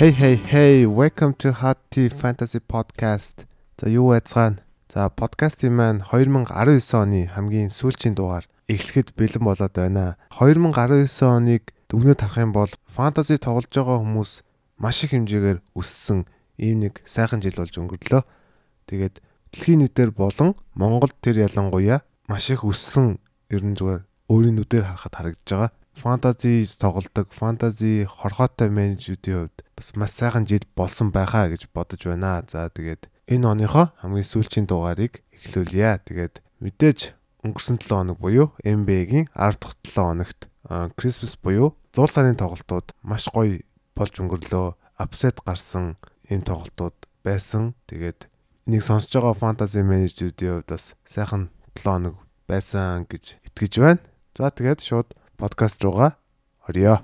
Hey hey hey, welcome to Hot Tea Fantasy Podcast. За юу байцгаана? За подкастын маань 2019 оны хамгийн сүүлчийн дугаар эхлэхэд бэлэн болоод байна. 2019 оныг дүгнэж харах юм бол фэнтези тоглож байгаа хүмүүс маш их хэмжээгээр өссөн ийм нэг сайхан жил болж өнгөрлөө. Тэгээд дэлхийн нийтээр болон Монголд тэр ялангуяа маш их өссөн ер нь зүгээр өөрийн нүдээр харахад харагдаж байгаа. Фэнтези тоглодог, фэнтези хорхоотой менежүүдийн хувьд бас маш сайхан жил болсон байхаа гэж бодож байна. За тэгээд энэ оныхоо хамгийн сүүлчийн дугаарыг эхлүүлье. Тэгээд мэдээж өнгөрсөн 7 хоног буюу NBA-гийн 10 дахь 7 хоногт Christmas буюу зуул сарын тоглолтууд маш гоё болж өнгөрлөө. Апсет гарсан ийм тоглолтууд байсан. Тэгээд энийг сонсож байгаа фэнтези менежүүдийн хувьд бас сайхан 7 хоног байсан гэж итгэж байна. За тэгээд шууд подкаст руугаа орё.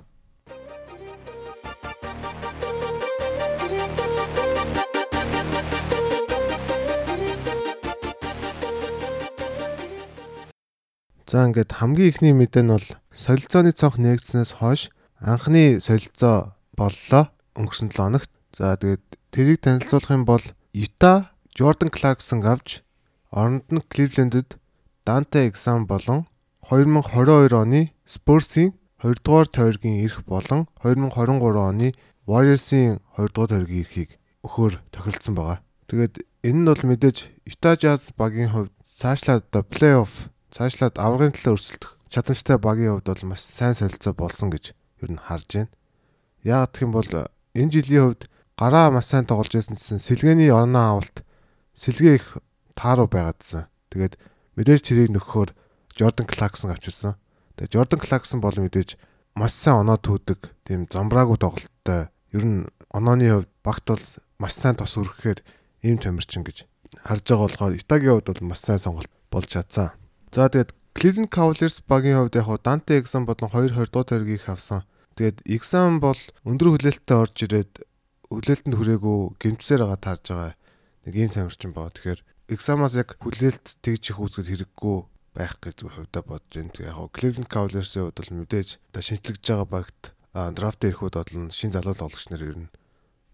За ингээд хамгийн ихний мэдээ нь бол солилцооны цонх нэгдснээс хойш анхны солилцоо боллоо өнгөрсөн 7 хоногт. За тэгээд тэрийг танилцуулах юм бол Юта Jordan Clarkson авч оронд нь Cleveland-д Dante Exum болон 2022 оны Spurs-ийн 2 дугаар тойргийн эрх болон 2023 оны Warriors-ийн 2 дугаар тойргийн эрхийг өгөхөөр тохиролцсон байгаа. Тэгээд энэ нь бол мэдээж Utah Jazz багийн хувьд цаашлаад одоо плей-офф цаашлаад аврагын төлөө өрсөлдөх чадамжтай багийн хувьд бол маш сайн солилцоо болсон гэж ер нь харж байна. Яагаад гэх юм бол энэ жилийн хувьд гараа маш сайн тоглож байсан гэсэн сэлгээний орноо авалт сэлгээ их тааруу байгаадсан. Тэгээд мэдээж тэрийг нөхөхөөр Jordan Clarkson авчирсан. Тэгээ Jordan Clarkson бол мэдээж маш сайн оноо түүдэг тийм замбраагүй тоглолттой. Ер нь онооны хувьд багт бол маш сайн тос өргөхээр ийм тамирчин гэж харж байгаа болохоор Итагийн хувьд бол маш сайн сонголт болж чадсан. За тэгээд Cleveland Cavaliers багийн хувьд яг Dante Exum болон 2-20 дугаар тойргийг авсан. Тэгээд Exum бол өндөр хүлээлттэй орж ирээд хүлээлтэнд хүрээгүй гэмтсээр байгаа таарж байгаа нэг ийм тамирчин байгаа. Тэгэхээр Exum-аас яг хүлээлт тэгж их үүсгэж хэрэггүй байх гэж хувьдаа бодож байна. Тэгээ яг Cleveland Cavaliers-ийн хувьд бол мэдээж одоо шинжлэгдэж байгаа багт драфт ирэхүүд бол шин залуу тоглогч нар ер нь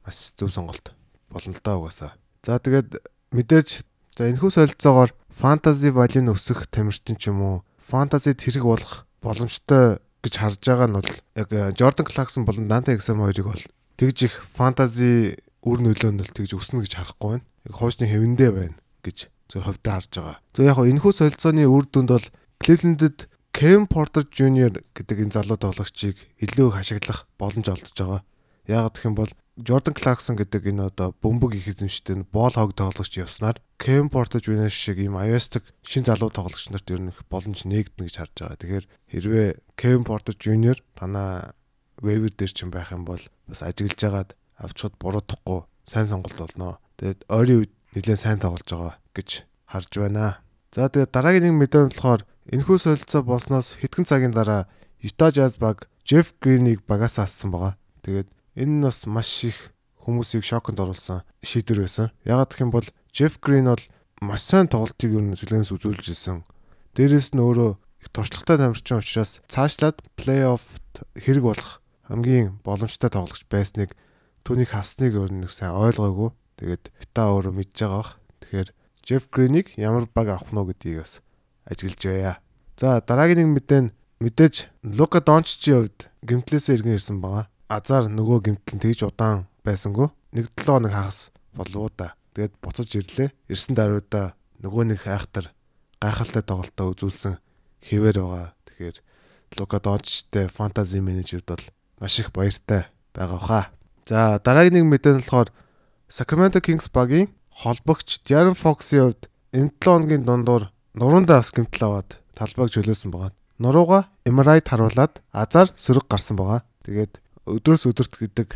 маш зөв сонголт болно л даа угаасаа. За тэгээд мэдээж за энэхүү солилцоогоор фэнтези валюн өсөх тамирчин ч юм уу фэнтезид хэрэг болох боломжтой гэж харж байгаа нь бол яг Jordan Clarkson болон Dante Exum хоёрыг бол тэгж их фэнтези үр нөлөө нь тэгж өснө гэж харахгүй байна. Яг хуучны хэвэндээ байна гэж зөв хөвдөө харж байгаа. За яг энэ хүү солилцооны үр дүнд бол Cleveland-д Kevin Porter Jr гэдэг энэ залуу тоглогчийг илүү хашиглах боломж олдож байгаа. Яг гэх юм бол Jordan Clarkson гэдэг энэ одоо бөмбөг их эзэмштэй нь боол хог тоглогч явснаар Kevin Porter Jr шиг ийм iOS-даг шин залуу тоглогч нарт ер нь боломж нээгдэнэ гэж харж байгаа. Тэгэхээр хэрвээ Kevin Porter Jr танаа waiver дээр ч юм байх юм бол бас ажиглаж агаад авчихад буруудахгүй сайн сонголт болно. Тэгээд ойрын үед нэлээд сайн тоглож байгаа гэж харж байна. За тэгээд дараагийн нэг мэдээ нь болохоор энэхүү солилцоо болсноос хэдхэн цагийн дараа Utah Jazz баг Jeff Green-ийг багаас ассан байгаа. Тэгээд энэ нь бас маш их хүмүүсийг шоконд оруулсан шийдвэр байсан. Ягаад гэх юм бол Jeff Green бол маш сайн тоглолтыг юу нэзлэнээс үзүүлж ирсэн. Дээрээс нь өөрөө их туршлагатай тамирчин учраас цаашлаад плей-оффт хэрэг болох хамгийн боломжтой тоглогч байсныг түүнийг хасныг өөр нэг сайн ойлгоогүй. Тэгээд Utah өөрөө мэдж байгаа бах. Тэгэхээр Jeff Green-ийг ямар баг авах нь гэдгийг бас ажиглаж байя. За дараагийн нэг мэдээ нь мэдээж Лука Дончичийн хувьд гимтлээсээ иргэн ирсэн байгаа азар нөгөө гимтэл тэгж удаан байсангүй нэг 7 хоног хагас болов да. Тэгээд буцаж ирлээ. Ирсэн даруйда нөгөө нэг хайхтар гайхалтай тоглолтоо үзүүлсэн хэвээр байгаа. Тэгэхээр Лука Дончтэй фэнтези менежерд бол маш их баяртай байгаа хаа. За дараагийн нэг мэдээ нь болохоор Sacramento Kings багийн холбогч Darren Fox-ийн хувьд энэ 7 хоногийн дундуур нуруундаа бас гимтэл аваад талбайг чөлөөсөн байгаа. Нурууга MRI-д харуулад азар сөрөг гарсан байгаа. Тэгээд өдрөөс өдөрт гэдэг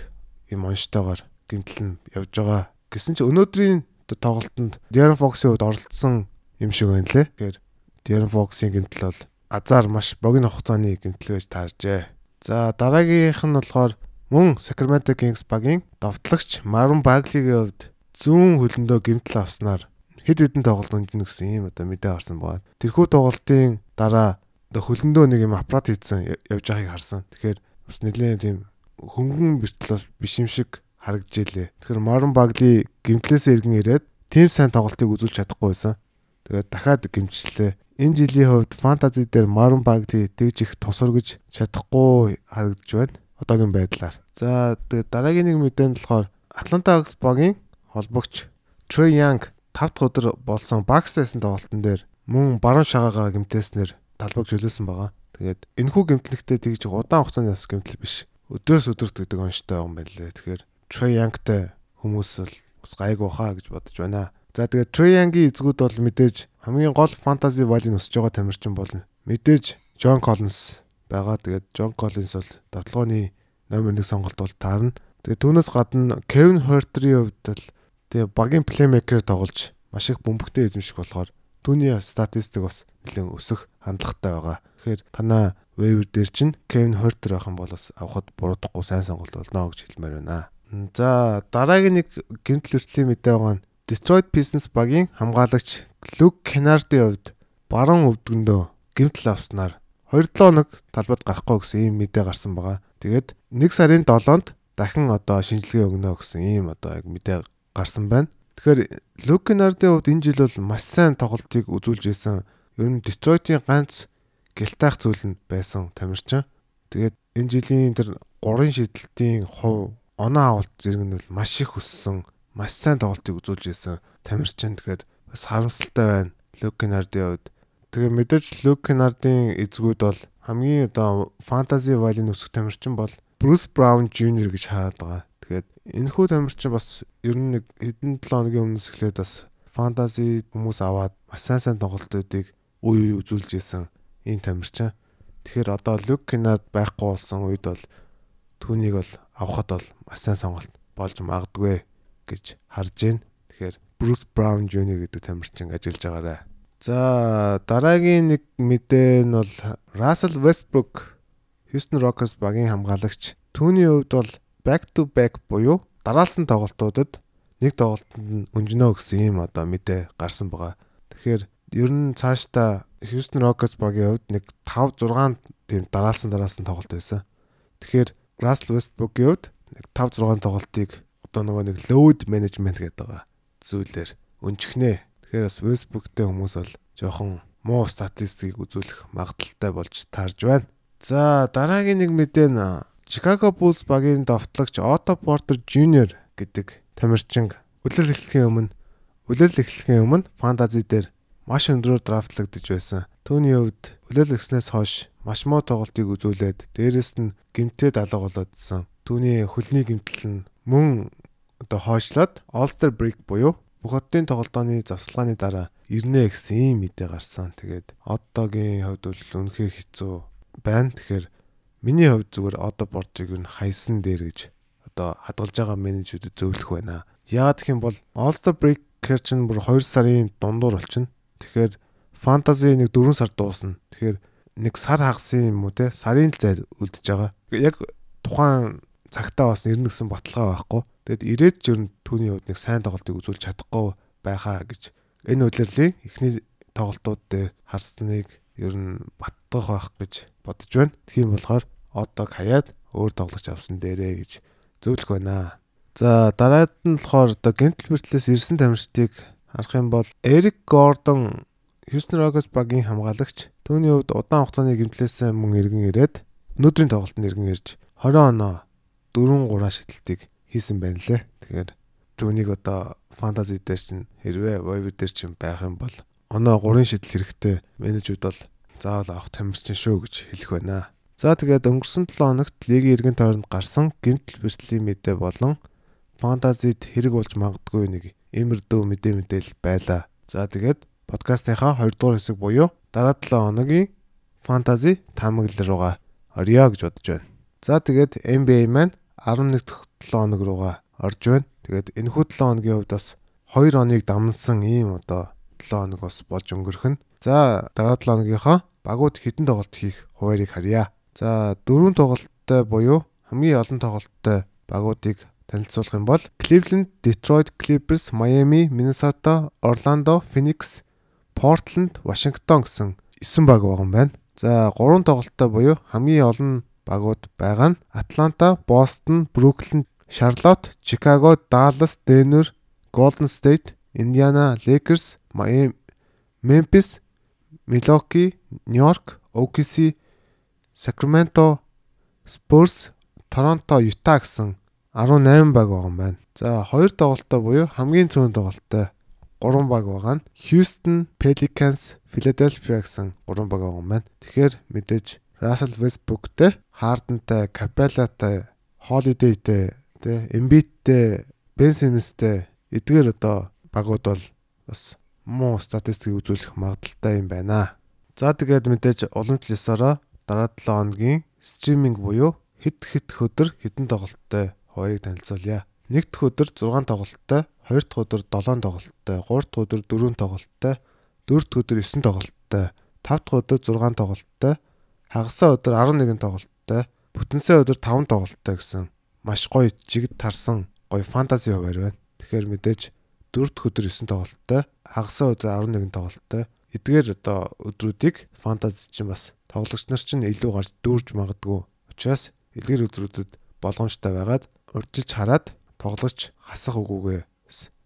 юм онцтойгоор гимтэл нь явж байгаа. Гэсэн чи өнөөдрийн тоглолтод Darren Fox-ийн хувьд оролцсон юм шиг байна лээ. Тэгэхээр Darren Fox-ийн гимтэл бол азар маш богино хугацааны гимтэл байж тааржээ. За дараагийнх нь болохоор мөн Sacramento Kings багийн довтлогч Marvin Bagley-ийн хувьд зүүн хөлөндөө гимтэл авснаар хэд хэдэн тоглолт өнжинэ гэсэн ийм одоо мэдээ гарсан байна. Тэрхүү тоглолтын дараа хөлөндөө нэг юм аппарат хийсэн явж байгааг харсан. Тэгэхээр бас нэлээд тийм хөнгөн бэртэл биш юм шиг харагджилээ. Тэгэхээр Marvin Bagley гимтлээсээ иргэн ирээд тийм сайн тоглолтыг үзүүлж чадахгүй байсан. Тэгээд дахиад гимчлээ. Энэ жилийн хувьд фэнтези дээр Marvin Bagley тэгж их тусваргаж чадахгүй харагдж байна. Одоогийн байдлаар. За тэгээд дараагийн нэг мэдээнд болохоор Atlanta Hawks багийн холбогч Trey Young 5 дахь өдөр болсон Bucks-тэйсэн тоглолтын дээр мөн баруун шагаагаа гимтээснээр талбайг чөлөөсөн байгаа. Тэгээд энэхүү гимтлэгтээ тэгж удаан хугацааны бас гимтэл биш. Өдрөөс өдөрт гэдэг байгаа юм байна лээ. Тэгэхээр Trey Young-тай хүмүүс бол бас гайгүй хаа гэж бодож байна. За тэгээд Trey Young-ийн эзгүүд бол мэдээж хамгийн гол фэнтези валийг өсөж байгаа тамирчин болно. Мэдээж John Collins байгаа. Тэгээд John Collins бол дотлооны номер 1 сонголт бол таарна. Тэгээ түүнээс гадна Kevin Huerter-ийн хувьд л тэгээ багийн плеймейкер тоглож маш их бөмбөгтэй эзэмших болохоор түүний статистик бас нэлээд өсөх хандлагатай байгаа. Тэгэхээр танаа waiver дээр чинь Kevin Huerter байх юм бол бас авахд буруудахгүй сайн сонголт болно гэж хэлмээр байна. За дараагийн нэг гэмтэл хүртлийн мэдээ байгаа нь Detroit Pistons багийн хамгаалагч Luke Kennard-ийн хувьд баруун өвдгөндөө гэмтэл авснаар 2-7 хоног талбайд гарахгүй гэсэн ийм мэдээ гарсан байгаа. Тэгээд 1 сарын 7-нд дахин одоо шинжилгээ өгнө гэсэн ийм одоо яг мэдээ гарсан байна. Тэгэхээр Лукинардын хувьд энэ жил бол маш сайн тоглолтыг үзүүлж исэн. Ер нь Детройтийн ганц гэлтайх зүйл нь байсан тамирчин. Тэгээд энэ жилийн тэр гурван шидэлтийн хувь оноо авалт зэрэг нь бол маш их өссөн. Маш сайн тоглолтыг үзүүлж исэн тамирчин. Тэгэхээр бас харамсалтай байна. Лукинардын хувьд. Тэгээ мэдээж Лукинардын эзгүүд бол хамгийн одоо фэнтези валын өсөх тамирчин бол Bruce Brown Jr гэж хараад байгаа. Тэгэхээр энэ хүү тамирчин бас ер нь нэг хэдэн 7 хоногийн өмнөөс эхлээд бас фэнтези хүмүүс аваад маш сайн сайн тоглолтуудыг үе үе үзүүлж исэн ийм тамирчин. Тэгэхээр одоо Luke Kennard байхгүй болсон үед бол түүнийг бол авахд бол маш сайн сонголт болж магадгүй гэж харж байна. Тэгэхээр Bruce Brown Jr гэдэг тамирчин ажиллаж байгаарэ. За дараагийн нэг мэдээ нь бол Russell Westbrook Houston Rockets багийн хамгаалагч түүний хувьд бол back to back буюу дараалсан тоглолтуудад нэг тоглолтод нь өнжнөө гэсэн ийм одоо мэдээ гарсан байгаа. Тэгэхээр ер нь цаашдаа Houston Rockets багийн хувьд нэг 5 6 тийм дараалсан дараалсан тоглолт байсан. Тэгэхээр Russell Westbrook-ийн хувьд нэг 5 6 тоглолтыг одоо нөгөө нэг load management гэдэг байгаа зүйлээр өнчихнэ. Тэгэхээр бас Westbrook-тэй хүмүүс бол жоохон муу статистикийг үзүүлэх магадaltaй болж таарж байна. За дараагийн нэг мэдээ нь Chicago Bulls багийн довтлогч Otto Porter Jr гэдэг тамирчин үлрэл эхлэхийн өмнө үлрэл эхлэхийн өмнө фэнтези дээр маш өндрөөр драфтлагдж байсан. Түүний хувьд үлрэл эхлснээс хойш маш муу тоглолтыг үзүүлээд дээрэс нь гимтээд алга болоодсан. Түүний хөлний гимтэл нь мөн одоо хойшлоод All-Star break буюу бүх хотын тоглолтооны завсалгааны дараа ирнэ гэсэн ийм мэдээ гарсан. Тэгээд Оттогийн хувьд бол үнэхээр хэцүү байна. Тэгэхээр миний хувьд зүгээр одоо боржиг нь хайсан дээр гэж одоо хадгалж байгаа менежүүдэд зөвлөх байна. Яагаад гэх юм бол All-Star Breaker чинь бүр 2 сарын дундуур болчихно. Тэгэхээр фэнтези нэг 4 сар дуусна. Тэгэхээр нэг сар хагасын юм уу те сарын л зайд үлдэж байгаа. Яг тухайн цагтаа бас ирнэ гэсэн баталгаа байхгүй. Тэгэд ирээд ч ер нь түүний хувьд нэг сайн тоглолтыг үзүүлж чадахгүй байхаа гэж энэ удирлын эхний тоглолтууд дээр харсныг ер нь баттгах байх гэж бодож байна. Тийм болохоор одоог хаяад өөр тоглож авсан дээрээ гэж зөвлөх байна. За дараад нь болохоор одоо гэмтэл бэртлээс ирсэн тамирчдыг харах юм бол Эрик Гордон Houston Rockets багийн хамгаалагч түүний хувьд удаан хугацааны гэмтлээс мөн иргэн ирээд өнөөдрийн тоглолтод иргэн ирж 20 оноо 4 3 шидэлтийг хийсэн байна лээ. Тэгэхээр түүнийг одоо фэнтези дээр чинь хэрвээ waiver дээр чинь байх юм бол оноо 3 шидэл хэрэгтэй менежүүд бол заавал авах тамирчин шүү гэж хэлэх байна. За тэгээд өнгөрсөн 7 хоногт лигийн иргэн тойронд гарсан гинтл бэртлийн мэдээ болон фантазид хэрэг болж магадгүй нэг имэрдүү мэдээ мэдээл байлаа. За тэгээд подкастынхаа 2 дугаар хэсэг буюу дараа 7 хоногийн фантази таамаглал руугаа орё гэж бодож байна. За тэгээд NBA маань 11 дахь 7 хоног руугаа орж байна. Тэгээд энэхүү 7 хоногийн хувьд бас 2 хоног дамнсан ийм одоо 7 хоног бас болж өнгөрөх нь. За дараа 7 хоногийнхоо багууд хитэн тоглолт хийх хуваарийг харьяа. За дөрвөн тоглолттой буюу хамгийн олон тоглолттой багуудыг танилцуулах юм бол Cleveland, Detroit Clippers, Miami, Minnesota, Orlando, Phoenix, Portland, Washington гэсэн 9 баг байгаа юм байна. За гурван тоглолттой буюу хамгийн олон багууд байгаа нь Атланта, Бостон, Бруклин, Charlotte, Chicago, Dallas, Denver, Golden State, Indiana, Lakers, Miami, Memphis, Milwaukee, New York, OKC, Sacramento, Spurs, Торонто, Utah гэсэн 18 баг байгаа юм байна. За хоёр тоглолттой буюу хамгийн цөөн тоглолттой 3 баг байгаа нь Houston Pelicans, Philadelphia гэсэн 3 баг байгаа юм байна. Тэгэхээр мэдээж Russell Westbrookтэй, Harden-тай, Capella-тай, Holiday-тэй, тэ Embiid-тэй, Ben Simmons-тэй эдгээр одоо багууд бол бас муу статистик үзүүлэх магадaltaй юм байна. За тэгээд мэдээж уламжлалсараа дараа 7 хоногийн стриминг буюу хэд хэд өдөр хэдэн тоглолттой хоёрыг танилцуулъя. Нэг дахь өдөр 6 тоглолттой, хоёр дахь өдөр 7 тоглолттой, гурав дахь өдөр 4 тоглолттой, дөрөв дахь өдөр 9 тоглолттой, тав дахь өдөр 6 тоглолттой, хагасаа өдөр 11 тоглолттой, бүтэнсээ өдөр 5 тоглолттой гэсэн маш гоё жигд тарсан гоё фэнтези хуваар байна. Тэгэхээр мэдээж дөрөв дахь өдөр 9 тоглолттой, хагасаа өдөр 11 тоглолттой. Эдгээр одоо өдрүүдийг фэнтези чинь бас тоглогч нар чинь илүү гарч дүүрж магадгүй. Учираас эдгээр өдрүүдэд болгоомжтой байгаад урьдчилж хараад тоглож хасах үгүйгээ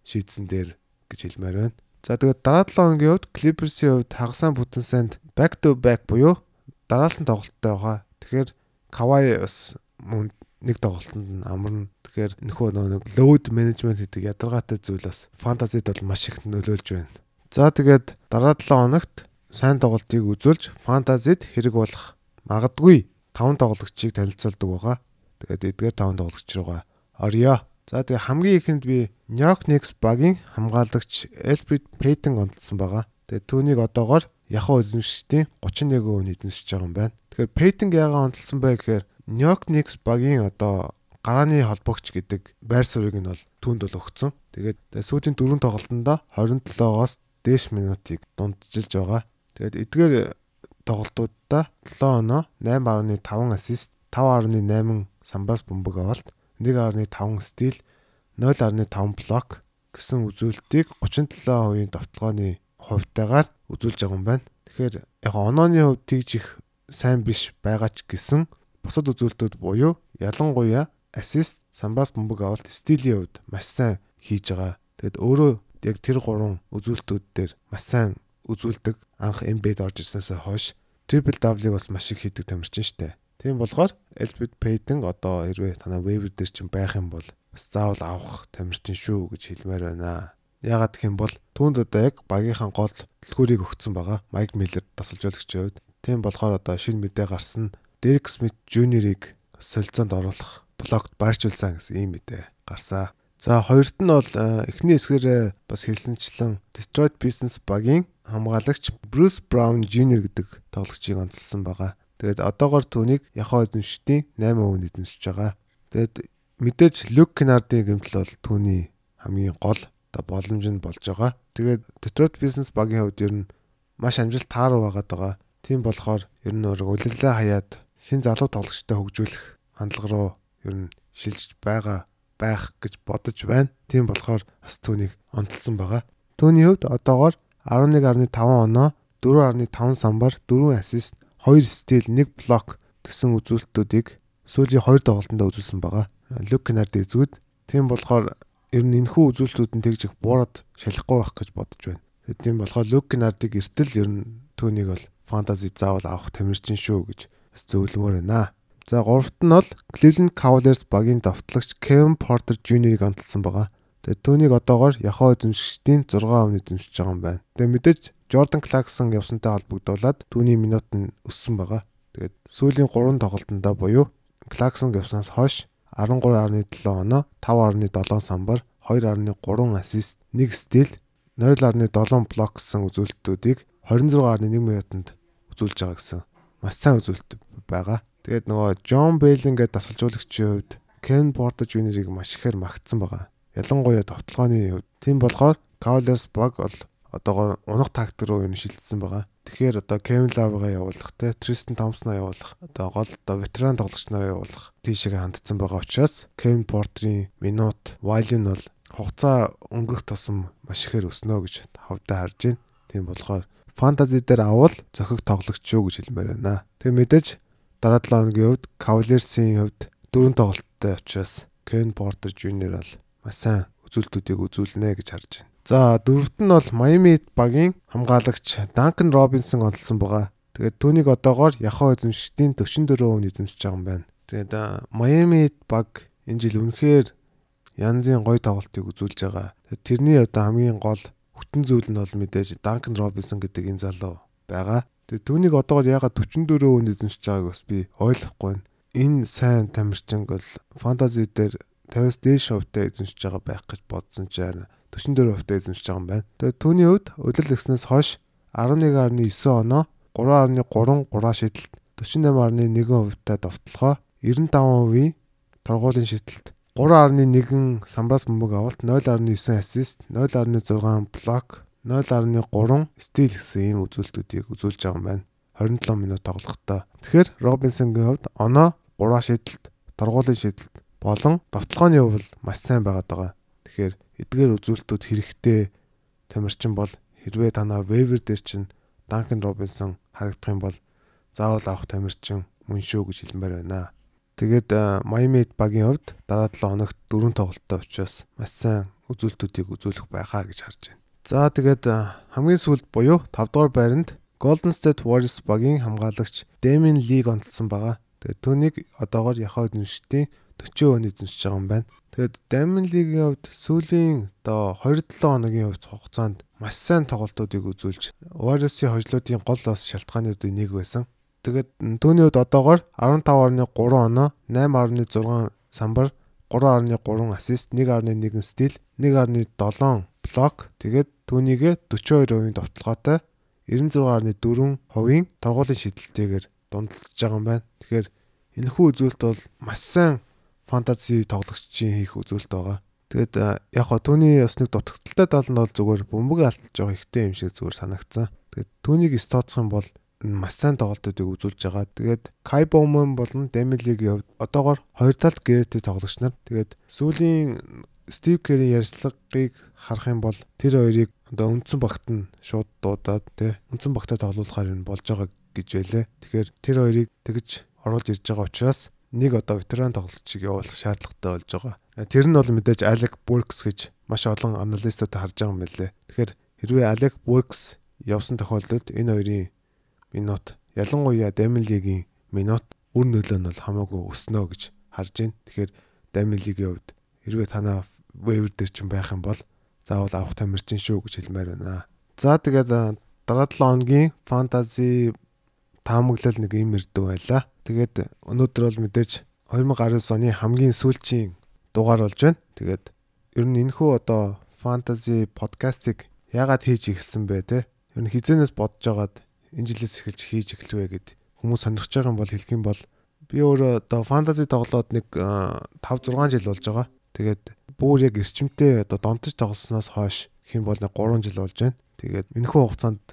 шийдсэн дээр гэж хэлмээр байна. За тэгээд дараа 7 хоногийн хувьд Clippers-ийн хувьд хагасаа бүтэн санд back to back буюу дараалсан тоглолттой байгаа. Тэгэхээр Kawhi бас мөн нэг тоглолтод амарна. Тэгэхээр нөхөө нэг load management гэдэг ядаргаатай зүйл бас фэнтезид бол маш их нөлөөлж байна. За тэгээд дараа 7 хоногт сайн тоглолтыг үзүүлж фэнтезид хэрэг болох магадгүй 5 тоглогчийг танилцуулдаг байгаа. Тэгээд эдгээр 5 тоглогч руугаа орё. За тэгээ хамгийн ихэнд би New York Knicks багийн хамгаалагч Elfrid Payton онцлсан байгаа. Тэгээ түүнийг одоогоор яхаа эзэмшигчдийн 31 хүн эзэмшиж байгаа юм байна. Тэгэхээр Payton яагаад онцлсан бэ гэхээр New York Knicks багийн одоо гарааны холбогч гэдэг байр суурийг нь бол түүнд бол өгцөн. Тэгээд сүүлийн дөрвөн тоглолтонд 27-оос дээш минутыг дунджилж байгаа. Тэгээд эдгээр тоглолтуудаа 7 оноо 8.5 ассист, 5.8 самбаас бөмбөг авалт 1.5 стил 0.5 блок гэсэн үзүүлэлтийг 37% давталгааны хувьтайгаар үзүүлж байгаа юм байна. Тэгэхээр яг онооны хувьд тэгж их сайн биш байгаа ч гэсэн бусад үзүүлэлтүүд буюу ялангуяа ассист, самбаас бөмбөг авалт, стилийн хувьд маш сайн хийж байгаа. Тэгэд өөрөө яг тэр гурван үзүүлэлтүүд дээр маш сайн үзүүлдэг анх Embedded орж ирсэнээс хойш triple double-ыг бас маш их хийдэг тамирчин штэ. Тийм болохоор Elbit Payton одоо хэрвээ танаа waiver дээр чинь байх юм бол бас заавал авах тамирчин шүү гэж хэлмээр байна. Ягаад гэх юм бол түүнд одоо яг багийнхаа гол төлхөөрийг өгсөн байгаа. Mike Miller тасалжуулагчийн хувьд. Тийм болохоор одоо шинэ мэдээ гарсан Derek Smith Jr-ыг солилцоонд оруулах блокт байрчулсан гэсэн ийм мэдээ гарсаа. За хоёрт нь бол эхний хэсгээр бас хэлсэнчлэн Detroit Pistons багийн хамгаалагч Bruce Brown Jr гэдэг тоглогчийг онцлсан байгаа. Тэгээд одоогор түүнийг Яхоо эзэмшдийн 8% эзэмшиж байгаа. Тэгээд мэдээж Люк Кенардийн гэмтэл бол түүний хамгийн гол одоо боломж нь болж байгаа. Тэгээд Detroit Business багийн хувьд ер нь маш амжилт тааруу байгаад байгаа. Тийм болохоор ер нь өөр улирлаа хаяад шин залуу тоглогчтой хөгжүүлэх хандлага руу ер нь шилжиж байгаа байх гэж бодож байна. Тийм болохоор бас түүнийг онцлсан байгаа. Түүний хувьд одоогоор 11.5 оноо, 4.5 самбар, 4 ассист, 2 стил, 1 блок гэсэн үзүүлэлтүүдийг сүүлийн 2 тоглолтонд үзүүлсэн байгаа. Люк Кенард эзгүүд. Тийм болохоор ер нь энэхүү үзүүлэлтүүд нь тэгж их буураад шалахгүй байх гэж бодож байна. Тийм болохоор Люк Кенардыг эртэл ер нь түүнийг бол фэнтези заавал авах тамирчин шүү гэж зөвлөмөр байна. За гуравт нь бол Cleveland Cavaliers багийн давтлагч Kevin Porter Jr-ыг онцлсан байгаа. Тэгээ түүнийг одоогоор Яхоо эзэмшигчдийн 6 өмнө эзэмшиж байгаа юм байна. Тэгээ мэдээж Jordan Clarkson явсантай холбогдуулаад түүний минут нь өссөн байгаа. Тэгээд сүүлийн 3 тоглолтондоо буюу Clarkson явснаас хойш 13.7 оноо, 5.7 самбар, 2.3 ассист, 1 стил, 0.7 блок гэсэн үзүүлэлтүүдийг 26.1 минутанд үзүүлж байгаа гэсэн маш сайн үзүүлэлт байгаа. Тэгээд нөгөө John Bell ингээд дасгалжуулагчийн хувьд Ken Porter Jr-ыг маш ихээр магтсан байгаа. Ялангуяа товтлооны хувьд. Тийм болохоор Cavaliers баг бол одоогоор унах тактик руу юм шилжсэн байгаа. Тэгэхээр одоо Kevin Love-га явуулах те Tristan Thompson-а явуулах одоо гол одоо ветеран тоглогч нараа явуулах тийшээ хандсан байгаа учраас Kevin Porter-ийн минут value нь бол хугацаа өнгөрөх тусам маш ихээр өснө гэж хавдаа харж байна. Тийм болохоор фэнтези дээр авал зохиг тоглогч шүү гэж хэлмээр байна. Тэгээ мэдээж дараа 7 хоногийн хувьд Cavaliers-ийн хувьд дөрөв тоглолттой учраас Ken Porter Jr. бол маш сайн үзүүлэлтүүдийг үзүүлнэ гэж харж байна. За дөрөвт нь бол Miami багийн хамгаалагч Duncan Robinson онцлсан байгаа. Тэгээд түүнийг одоогоор Yahoo эзэмшигчдийн 44% нь эзэмшиж байгаа юм байна. Тэгээд Miami баг энэ жил үнэхээр янзын гоё тоглолтыг үзүүлж байгаа. Тэрний одоо хамгийн гол хүтэн зүйл нь бол мэдээж Duncan Robinson гэдэг энэ залуу байгаа. Тэгээд түүнийг одоогоор ягаад 44% эзэмшиж байгааг бас би ойлгохгүй байна. Энэ сайн тамирчин бол фэнтези дээр 50-аас дээш хувьтай эзэмшиж байгаа байх гэж бодсон ч яана 44%-тай эзэмшиж байгаа юм байна. Тэгээд түүний хувьд удирдал гэснээс хойш 11.9 оноо 3.33 шидэлт 48.1%-тай довтлохоо 95%-ийн торгуулийн шидэлт 3.1 самбраас бөмбөг авалт 0.9 ассист 0.6 блок 0.3 стил гэсэн ийм үзүүлэлтүүдийг үзүүлж байгаа юм байна. 27 минут тоглохдоо. Тэгэхээр Робинсонгийн хувьд оноо 3 шидэлт, торгуулийн шидэлт болон довтлооны хувьд маш сайн байгаад байгаа. Тэгэхээр эдгээр үзүүлэлтүүд хэрэгтэй тамирчин бол хэрвээ танаа вевер дээр чинь Данкан Робинсон харагдах юм бол заавал авах тамирчин мөн шүү гэж хэлмээр байна. Тэгээд Miami багийн хувьд дараа 7 хоногт дөрөв тоглолттой учраас маш сайн үзүүлэлтүүдийг үзүүлэх байхаа гэж харж байна. За тэгээд хамгийн сүүлд буюу 5 дугаар байранд Golden State Warriors багийн хамгаалагч Damian Lee онцлсан байгаа. Тэгээд түүнийг одоогоор Яхаа эзэмшигчдийн 40% эзэмшиж байгаа юм байна. Тэгээд Damian Lee-гийн хувьд сүүлийн одоо 2-7 хоногийн хувьд хугацаанд маш сайн тоглолтуудыг үзүүлж Warriors-ийн хожлуудын гол бас шалтгаануудын нэг байсан. Тэгээд түүний хувьд одоогоор 15.3 оноо, 8.6 самбар, 3.3 ассист, 1.1 стил, 1.7 блок. Тэгээд түүнийгэ 42% довтлогоотой 96.4%-ийн торгуулийн шидэлтэйгээр дундалж байгаа юм байна. Тэгэхээр энэхүү үзүүлэлт бол маш сайн фэнтези тоглогчийн хийх үзүүлэлт байгаа. Тэгээд яг хоо түүний бас нэг дутагдaltaй тал нь бол зүгээр бөмбөг алдаж байгаа ихтэй юм шиг зүгээр санагдсан. Тэгээд түүнийг стооцох юм бол маш сайн тоглолтуудыг үзүүлж байгаа. Тэгээд Kai Bowman болон Demi-гийн хувьд одоогоор хоёр талд гэрээтэй тоглогч нар. Тэгээд сүүлийн Steve Kerr-ийн ярьцлагыг харах юм бол тэр хоёрыг одоо үндсэн багт нь шууд дуудаад тий үндсэн багтаа тоглуулахаар юм болж байгаа гэж байлээ. Тэгэхээр тэр хоёрыг тэгж оруулж ирж байгаа учраас нэг одоо ветеран тоглогчийг явуулах шаардлагатай болж байгаа. Тэр нь бол мэдээж Alec Burks гэж маш олон аналистууд харж байгаа юм байлээ. Тэгэхээр хэрвээ Alec Burks явсан тохиолдолд энэ хоёрын минут ялангуяа Дамилигийн минут үр нөлөө нь бол хамаагүй өснө гэж харж байна. Тэгэхээр Дамилигийн хувьд хэрвээ танаа вейвер дээр чинь байх юм бол заавал авах тамирчин шүү гэж хэлмээр байна. За тэгээд дараа 7 хоногийн фэнтези таамаглал нэг юм ирдэг байлаа. Тэгээд өнөөдөр бол мэдээж 2019 оны хамгийн сүүлчийн дугаар болж байна. Тэгээд ер нь энэхүү одоо фэнтези подкастыг яагаад хийж эхэлсэн бэ те? Ер нь хизэнээс бодож агаад энэ жилээс эхэлж хийж эхлэвэ гэд хүмүүс сонирхож байгаа юм бол хэлэх юм бол би өөрөө одоо фэнтези тоглоод нэг 5 6 жил болж байгаа. Тэгээд бүр яг эрчимтэй одоо донтож тоглосноос хойш хэм бол нэг 3 жил болж байна. Тэгээд энэхүү хугацаанд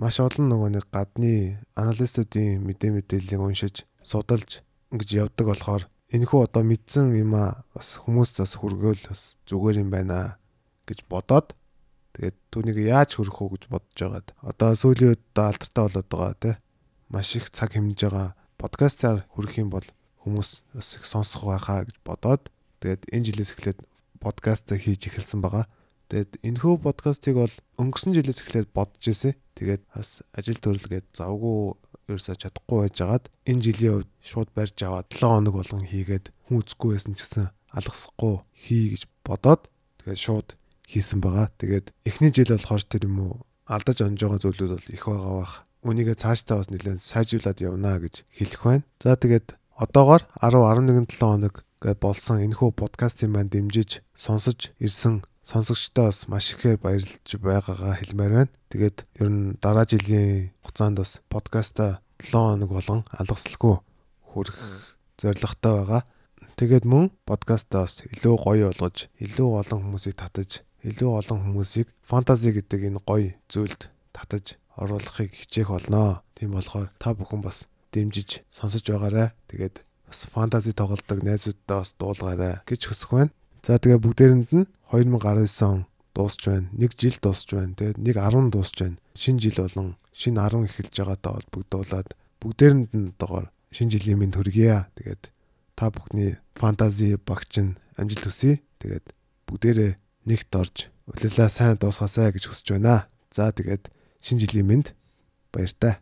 маш олон нөгөө нэг гадны аналистуудын мэдээ мэдээллийг уншиж судалж ингэж явдаг болохоор энэхүү одоо мэдсэн юм а бас хүмүүст бас хүргээл бас зүгээр юм байна гэж бодоод Тэгээд түүнийг яаж хөрөх үү гэж бодож байгаад одоо сүүлийн үед алдартай болоод байгаа тий. Маш их цаг хэмнэж байгаа подкастаар хүрэх юм бол хүмүүс бас их сонсох байхаа гэж бодоод тэгээд энэ жилээс эхлээд подкаст хийж эхэлсэн байгаа. Тэгээд энэхүү подкастыг бол өнгөрсөн жилээс эхлээд бодож ирсэн. Тэгээд бас ажил төрөлгээд завгүй ерөөсө чадахгүй байжгаад энэ жилийн хувьд шууд барьж аваад 7 хоног болгон хийгээд хүн үзэхгүй байсан ч гэсэн алгасахгүй хий гэж бодоод тэгээд шууд хийсэн байгаа. Тэгээд эхний жил болохоор тэр юм уу алдаж онж байгаа зүйлүүд бол их байгаа бах. Үнийгээ цаашдаа бас нэлээд сайжруулад явнаа гэж хэлэх байна. За тэгээд одоогоор 10 11 7 хоног гээд болсон энэхүү подкастын маань дэмжиж сонсож ирсэн сонсогчдоо бас маш ихээр баярлж байгаагаа хэлмээр байна. Тэгээд ер нь дараа жилийн хугацаанд бас подкаста 7 хоног болгон алгасалгүй хүрэх зорилготой байгаа. Тэгээд мөн подкастаа бас илүү гоё болгож, илүү олон хүмүүсийг татаж илүү олон хүмүүсийг фэнтези гэдэг энэ гоё зүйлд татаж оруулахыг хичээх болно. Тийм болохоор та бүхэн бас дэмжиж сонсож байгаарай. Тэгээд бас фэнтези тоглодог найзуудтай бас дуулгаарай гэж хүсэх байна. За тэгээ бүгдээрэнд нь 2019 он дуусч байна. Нэг жил дуусч байна. Тэгээд нэг 10 дуусч байна. Шинэ жил болон шинэ 10 эхэлж байгаатай холбогдуулаад бүгдээрэнд нь одоогоор шинэ жилийн минь төргийа. Тэгээд та бүхний фэнтези багч нь амжилт хүсье. Тэгээд бүгдээрээ нэгт орж улирлаа сайн дуусгаасай гэж хүсэж байна. За тэгээд шинэ жилийн мэнд баяртай.